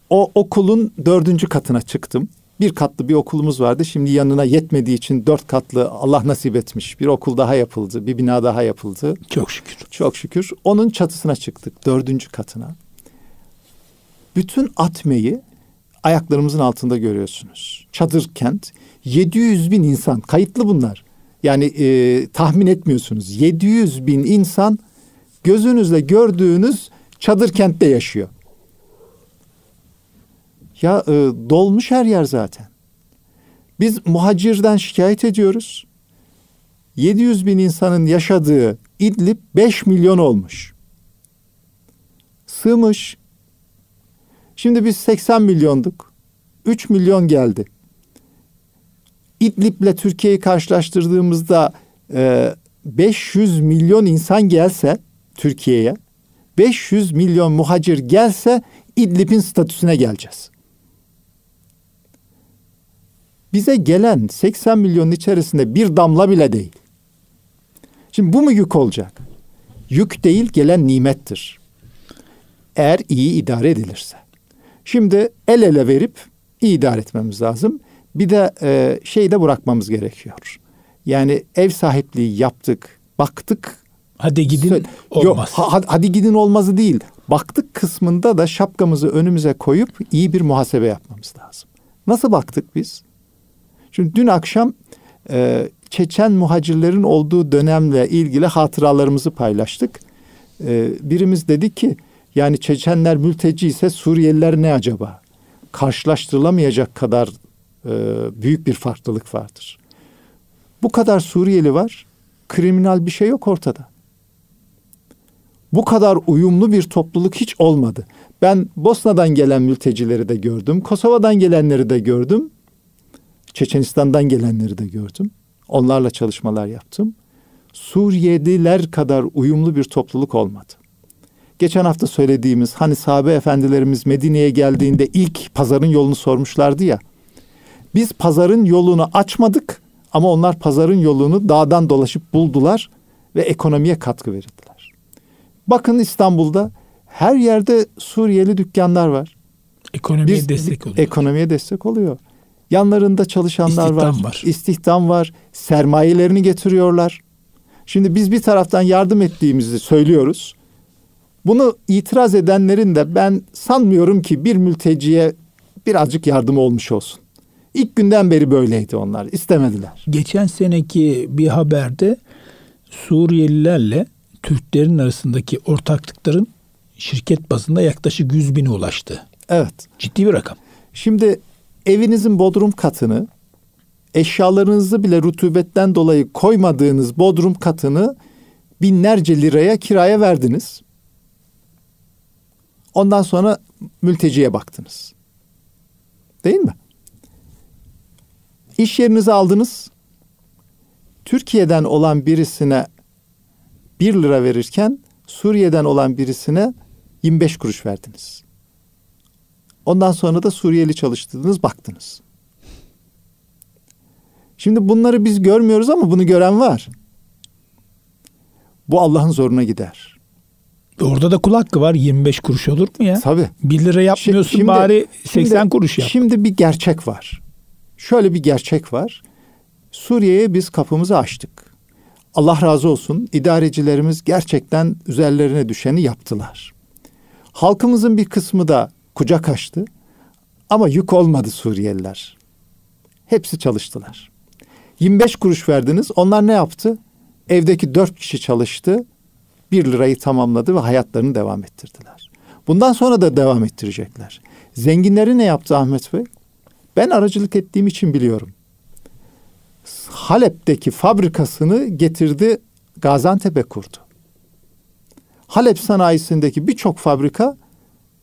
o okulun dördüncü katına çıktım. Bir katlı bir okulumuz vardı. Şimdi yanına yetmediği için dört katlı Allah nasip etmiş. Bir okul daha yapıldı. Bir bina daha yapıldı. Çok şükür. Çok şükür. Onun çatısına çıktık. Dördüncü katına. Bütün Atme'yi ayaklarımızın altında görüyorsunuz. Çadır kent. 700 bin insan. Kayıtlı bunlar. Yani e, tahmin etmiyorsunuz. 700 bin insan gözünüzle gördüğünüz çadır kentte yaşıyor. Ya e, dolmuş her yer zaten. Biz muhacirden şikayet ediyoruz. 700 bin insanın yaşadığı İdlib 5 milyon olmuş. Sığmış. Şimdi biz 80 milyonduk. 3 milyon geldi. İdlib'le Türkiye'yi karşılaştırdığımızda e, 500 milyon insan gelse Türkiye'ye, 500 milyon muhacir gelse İdlib'in statüsüne geleceğiz. Bize gelen 80 milyonun içerisinde bir damla bile değil. Şimdi bu mu yük olacak? Yük değil gelen nimettir. Eğer iyi idare edilirse. Şimdi el ele verip iyi idare etmemiz lazım. Bir de e, şey de bırakmamız gerekiyor. Yani ev sahipliği yaptık, baktık. Hadi gidin olmaz. Yok, ha, hadi gidin olmazı değil. Baktık kısmında da şapkamızı önümüze koyup iyi bir muhasebe yapmamız lazım. Nasıl baktık biz? Şimdi dün akşam e, Çeçen muhacirlerin olduğu dönemle ilgili hatıralarımızı paylaştık. E, birimiz dedi ki yani Çeçenler mülteci ise Suriyeliler ne acaba? Karşılaştırılamayacak kadar e, büyük bir farklılık vardır. Bu kadar Suriyeli var, kriminal bir şey yok ortada. Bu kadar uyumlu bir topluluk hiç olmadı. Ben Bosna'dan gelen mültecileri de gördüm, Kosova'dan gelenleri de gördüm, Çeçenistan'dan gelenleri de gördüm. Onlarla çalışmalar yaptım. Suriyeliler kadar uyumlu bir topluluk olmadı. Geçen hafta söylediğimiz hani sahabe efendilerimiz Medine'ye geldiğinde ilk pazarın yolunu sormuşlardı ya. Biz pazarın yolunu açmadık ama onlar pazarın yolunu dağdan dolaşıp buldular ve ekonomiye katkı verdiler. Bakın İstanbul'da her yerde Suriyeli dükkanlar var. Ekonomiye Biz, destek oluyor. Ekonomiye destek oluyor. Yanlarında çalışanlar İstihdam var, var. İstihdam var. Sermayelerini getiriyorlar. Şimdi biz bir taraftan yardım ettiğimizi söylüyoruz. Bunu itiraz edenlerin de ben sanmıyorum ki bir mülteciye birazcık yardım olmuş olsun. İlk günden beri böyleydi onlar. istemediler. Geçen seneki bir haberde Suriyelilerle Türklerin arasındaki ortaklıkların şirket bazında yaklaşık 100 bine ulaştı. Evet. Ciddi bir rakam. Şimdi evinizin bodrum katını eşyalarınızı bile rutubetten dolayı koymadığınız bodrum katını binlerce liraya kiraya verdiniz. Ondan sonra mülteciye baktınız. Değil mi? İş yerinizi aldınız. Türkiye'den olan birisine bir lira verirken Suriye'den olan birisine 25 kuruş verdiniz. Ondan sonra da Suriyeli çalıştırdınız, baktınız. Şimdi bunları biz görmüyoruz ama bunu gören var. Bu Allah'ın zoruna gider. Orada da kul hakkı var. 25 kuruş olur mu ya? Tabii. 1 lira yapmıyorsun şimdi, bari 80 şimdi, kuruş yap. Şimdi bir gerçek var. Şöyle bir gerçek var. Suriye'ye biz kapımızı açtık. Allah razı olsun idarecilerimiz gerçekten üzerlerine düşeni yaptılar. Halkımızın bir kısmı da kucak açtı. Ama yük olmadı Suriyeliler. Hepsi çalıştılar. 25 kuruş verdiniz. Onlar ne yaptı? Evdeki dört kişi çalıştı. Bir lirayı tamamladı ve hayatlarını devam ettirdiler. Bundan sonra da devam ettirecekler. Zenginleri ne yaptı Ahmet Bey? Ben aracılık ettiğim için biliyorum. Halep'teki fabrikasını getirdi Gaziantep'e kurdu. Halep sanayisindeki birçok fabrika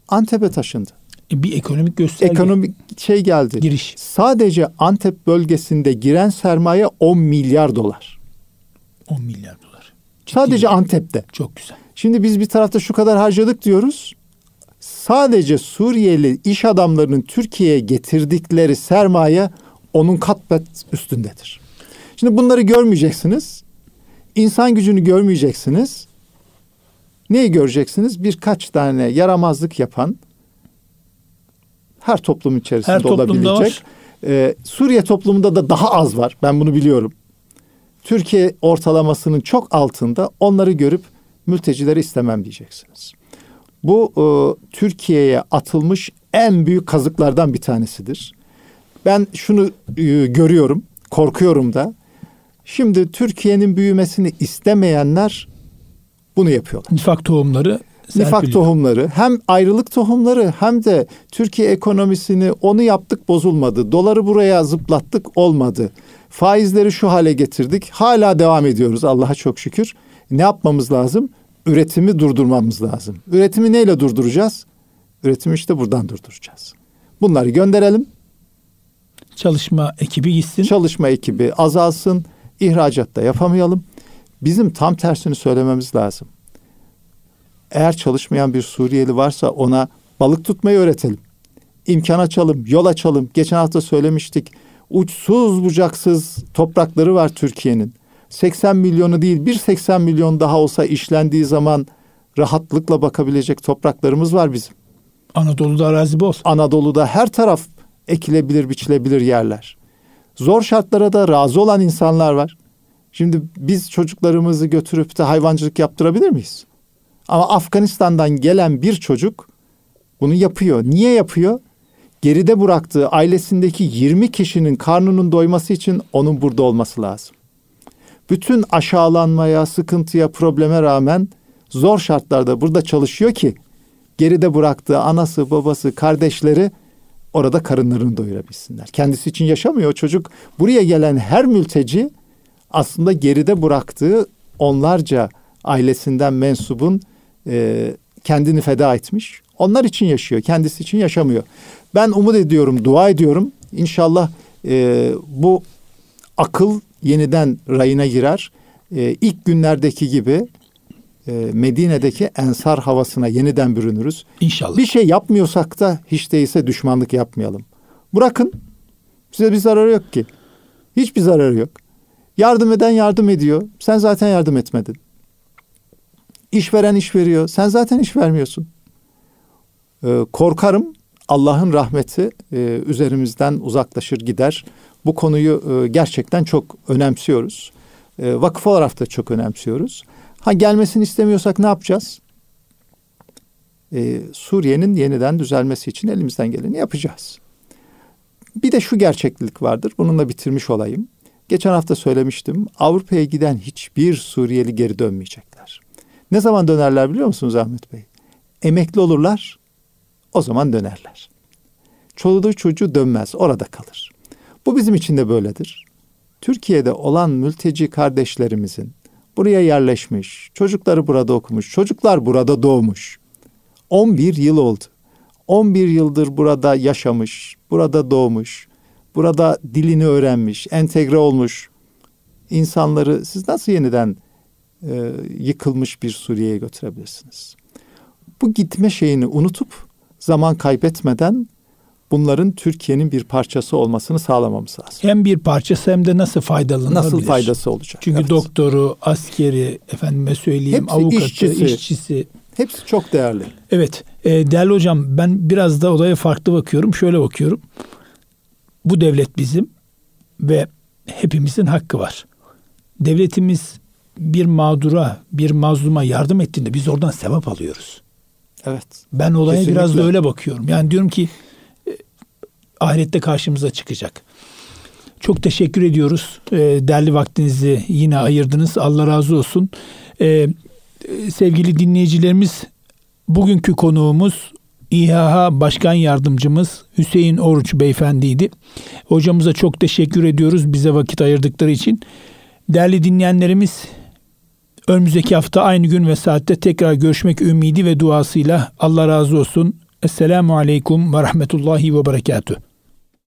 Antep'e taşındı. E, bir ekonomik gösterge. Ekonomik şey geldi. Giriş. Sadece Antep bölgesinde giren sermaye 10 milyar dolar. 10 milyar dolar. Ciddi Sadece mi? Antep'te. Çok güzel. Şimdi biz bir tarafta şu kadar harcadık diyoruz. Sadece Suriyeli iş adamlarının Türkiye'ye getirdikleri sermaye onun kat üstündedir. Şimdi bunları görmeyeceksiniz. İnsan gücünü görmeyeceksiniz. Neyi göreceksiniz? Birkaç tane yaramazlık yapan her toplum içerisinde her olabilecek. Var. Ee, Suriye toplumunda da daha az var. Ben bunu biliyorum. Türkiye ortalamasının çok altında onları görüp mültecileri istemem diyeceksiniz. Bu e, Türkiye'ye atılmış en büyük kazıklardan bir tanesidir. Ben şunu e, görüyorum, korkuyorum da. Şimdi Türkiye'nin büyümesini istemeyenler bunu yapıyorlar. Nifak tohumları Nifak tohumları hem ayrılık tohumları hem de Türkiye ekonomisini onu yaptık bozulmadı. Doları buraya zıplattık olmadı. Faizleri şu hale getirdik. Hala devam ediyoruz Allah'a çok şükür. Ne yapmamız lazım? Üretimi durdurmamız lazım. Üretimi neyle durduracağız? Üretimi işte buradan durduracağız. Bunları gönderelim. Çalışma ekibi gitsin. Çalışma ekibi azalsın. İhracatta yapamayalım. Bizim tam tersini söylememiz lazım. Eğer çalışmayan bir Suriyeli varsa ona balık tutmayı öğretelim. İmkan açalım, yol açalım. Geçen hafta söylemiştik. Uçsuz bucaksız toprakları var Türkiye'nin. 80 milyonu değil bir 80 milyon daha olsa işlendiği zaman rahatlıkla bakabilecek topraklarımız var bizim. Anadolu'da arazi bol. Anadolu'da her taraf ekilebilir, biçilebilir yerler. Zor şartlara da razı olan insanlar var. Şimdi biz çocuklarımızı götürüp de hayvancılık yaptırabilir miyiz? Ama Afganistan'dan gelen bir çocuk bunu yapıyor. Niye yapıyor? Geride bıraktığı ailesindeki 20 kişinin karnının doyması için onun burada olması lazım. Bütün aşağılanmaya, sıkıntıya, probleme rağmen zor şartlarda burada çalışıyor ki geride bıraktığı anası, babası, kardeşleri orada karınlarını doyurabilsinler. Kendisi için yaşamıyor çocuk. Buraya gelen her mülteci aslında geride bıraktığı onlarca ailesinden mensubun e, kendini feda etmiş. Onlar için yaşıyor, kendisi için yaşamıyor. Ben umut ediyorum, dua ediyorum. İnşallah e, bu akıl yeniden rayına girer. E, ilk günlerdeki gibi e, Medine'deki ensar havasına yeniden bürünürüz. İnşallah. Bir şey yapmıyorsak da hiç değilse düşmanlık yapmayalım. Bırakın. Size bir zararı yok ki. Hiçbir zararı yok. Yardım eden yardım ediyor. Sen zaten yardım etmedin. İş veren iş veriyor. Sen zaten iş vermiyorsun. Ee, korkarım Allah'ın rahmeti e, üzerimizden uzaklaşır gider. Bu konuyu e, gerçekten çok önemsiyoruz. E, vakıf olarak da çok önemsiyoruz. Ha gelmesini istemiyorsak ne yapacağız? E, Suriye'nin yeniden düzelmesi için elimizden geleni yapacağız. Bir de şu gerçeklik vardır. Bununla bitirmiş olayım. Geçen hafta söylemiştim. Avrupa'ya giden hiçbir Suriyeli geri dönmeyecekler. Ne zaman dönerler biliyor musunuz Ahmet Bey? Emekli olurlar, o zaman dönerler. Çoluğu çocuğu dönmez, orada kalır. Bu bizim için de böyledir. Türkiye'de olan mülteci kardeşlerimizin buraya yerleşmiş, çocukları burada okumuş, çocuklar burada doğmuş. 11 yıl oldu. 11 yıldır burada yaşamış, burada doğmuş, burada dilini öğrenmiş, entegre olmuş insanları siz nasıl yeniden e, yıkılmış bir Suriye'ye götürebilirsiniz? Bu gitme şeyini unutup zaman kaybetmeden bunların Türkiye'nin bir parçası olmasını sağlamamız lazım. Hem bir parçası hem de nasıl faydalanabilir? Nasıl faydası olacak? Çünkü evet. doktoru, askeri, efendime söyleyeyim, hepsi avukatı, işçisi, işçisi. Hepsi çok değerli. Evet. E, değerli hocam ben biraz da olaya farklı bakıyorum. Şöyle bakıyorum. Bu devlet bizim ve hepimizin hakkı var. Devletimiz bir mağdura, bir mazluma yardım ettiğinde biz oradan sevap alıyoruz. Evet. Ben olaya Kesinlikle. biraz da öyle bakıyorum. Yani diyorum ki e, ahirette karşımıza çıkacak. Çok teşekkür ediyoruz. E, değerli vaktinizi yine ayırdınız. Allah razı olsun. E, sevgili dinleyicilerimiz bugünkü konuğumuz İHH Başkan Yardımcımız Hüseyin Oruç Beyefendiydi. Hocamıza çok teşekkür ediyoruz bize vakit ayırdıkları için. Değerli dinleyenlerimiz önümüzdeki hafta aynı gün ve saatte tekrar görüşmek ümidi ve duasıyla Allah razı olsun. Esselamu Aleyküm ve Rahmetullahi ve Berekatuhu.